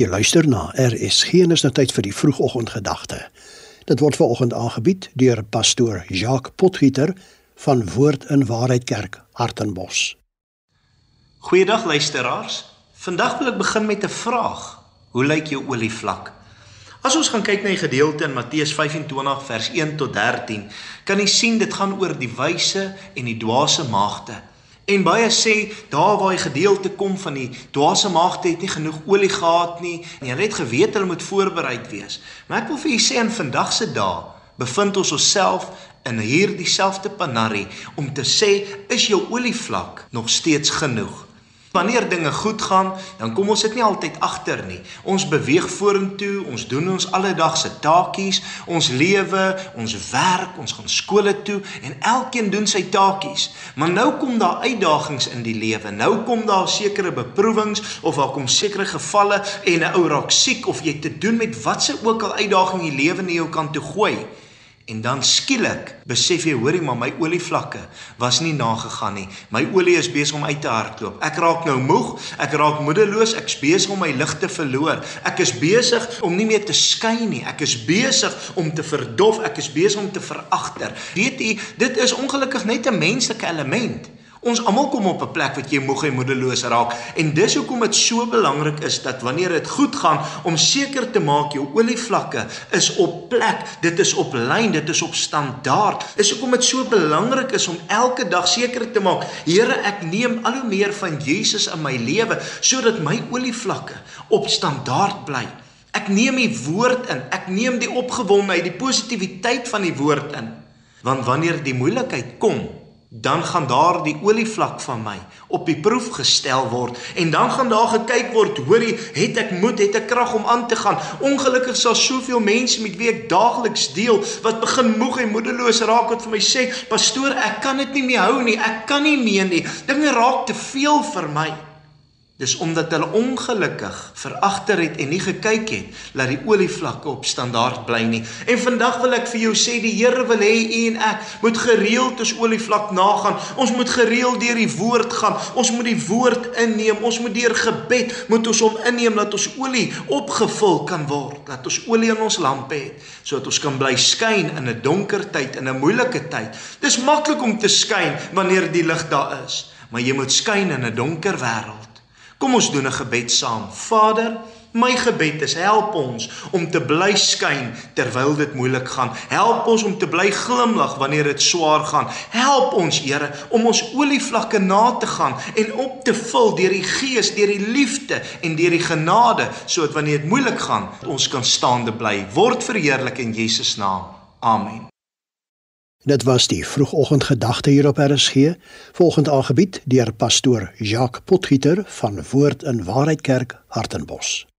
Jy luister na RSG en is nou tyd vir die vroegoggendgedagte. Dit word veraloggend aangebied deur pastoor Jacques Potgieter van Woord in Waarheid Kerk, Hartenbos. Goeiedag luisteraars. Vandag wil ek begin met 'n vraag. Hoe lyk jou olievlak? As ons gaan kyk na die gedeelte in Matteus 25 vers 1 tot 13, kan jy sien dit gaan oor die wyse en die dwaase maagde. En baie sê daar waar hy gedeelte kom van die dwaase maagde het nie genoeg olie gehad nie en hulle het geweet hulle moet voorbereid wees. Maar ek wil vir julle sê in vandag se dae bevind ons onsself in hierdie selfde panarie om te sê is jou olievlak nog steeds genoeg? Wanneer dinge goed gaan, dan kom ons dit nie altyd agter nie. Ons beweeg vorentoe, ons doen ons alledaagse taakies, ons lewe, ons werk, ons gaan skole toe en elkeen doen sy taakies. Maar nou kom daar uitdagings in die lewe. Nou kom daar sekere beproewings of daar kom sekere gevalle en 'n ou raak siek of jy te doen met watse ook al uitdaging die lewe in jou kan toe gooi. En dan skielik besef jy, hoorie maar my olievlakke was nie nagegaan nie. My olie is besig om uit te hardloop. Ek raak nou moeg, ek raak moedeloos, ek besig om my lig te verloor. Ek is besig om nie meer te skyn nie. Ek is besig om te verdof, ek is besig om te veragter. Weet jy, dit is ongelukkig net 'n menslike element. Ons almal kom op 'n plek wat jy moeg en moedeloos raak en dis hoekom dit so belangrik is dat wanneer dit goed gaan om seker te maak jou olievlakke is op plek, dit is op lyn, dit is op standaard. Dis hoekom dit so belangrik is om elke dag seker te maak, Here, ek neem al hoe meer van Jesus in my lewe sodat my olievlakke op standaard bly. Ek neem die woord in. Ek neem die opgewondenheid, die positiwiteit van die woord in. Want wanneer die moeilikheid kom, dan gaan daar die olievlak van my op die proef gestel word en dan gaan daar gekyk word hoorie het ek moed het ek krag om aan te gaan? Ongelukkig sal soveel mense met wie ek daagliks deel wat begin moeg en moedeloos raak wat vir my sê pastoor ek kan dit nie meer hou nie. Ek kan nie meer nie. Dinge raak te veel vir my Dis omdat hulle ongelukkig veragter het en nie gekyk het dat die olievlakke op standaard bly nie. En vandag wil ek vir jou sê die Here wil hê u en ek moet gereeld ons olievlak nagaan. Ons moet gereeld deur die woord gaan. Ons moet die woord inneem. Ons moet deur gebed moet ons hom inneem dat ons olie opgevul kan word. Dat ons olie in ons lampe het sodat ons kan bly skyn in 'n donker tyd, in 'n moeilike tyd. Dis maklik om te skyn wanneer die lig daar is, maar jy moet skyn in 'n donker wêreld. Kom ons doen 'n gebed saam. Vader, my gebed is help ons om te bly skyn terwyl dit moeilik gaan. Help ons om te bly glimlag wanneer dit swaar gaan. Help ons, Here, om ons olievlakke na te gaan en op te vul deur die Gees, deur die liefde en deur die genade, sodat wanneer dit moeilik gaan, ons kan staande bly. Word verheerlik in Jesus naam. Amen. Dit was die vroegoggendgedagte hier op RSG, volgend aangebied deur pastoor Jacques Potgieter van Woord in Waarheid Kerk, Hartenbos.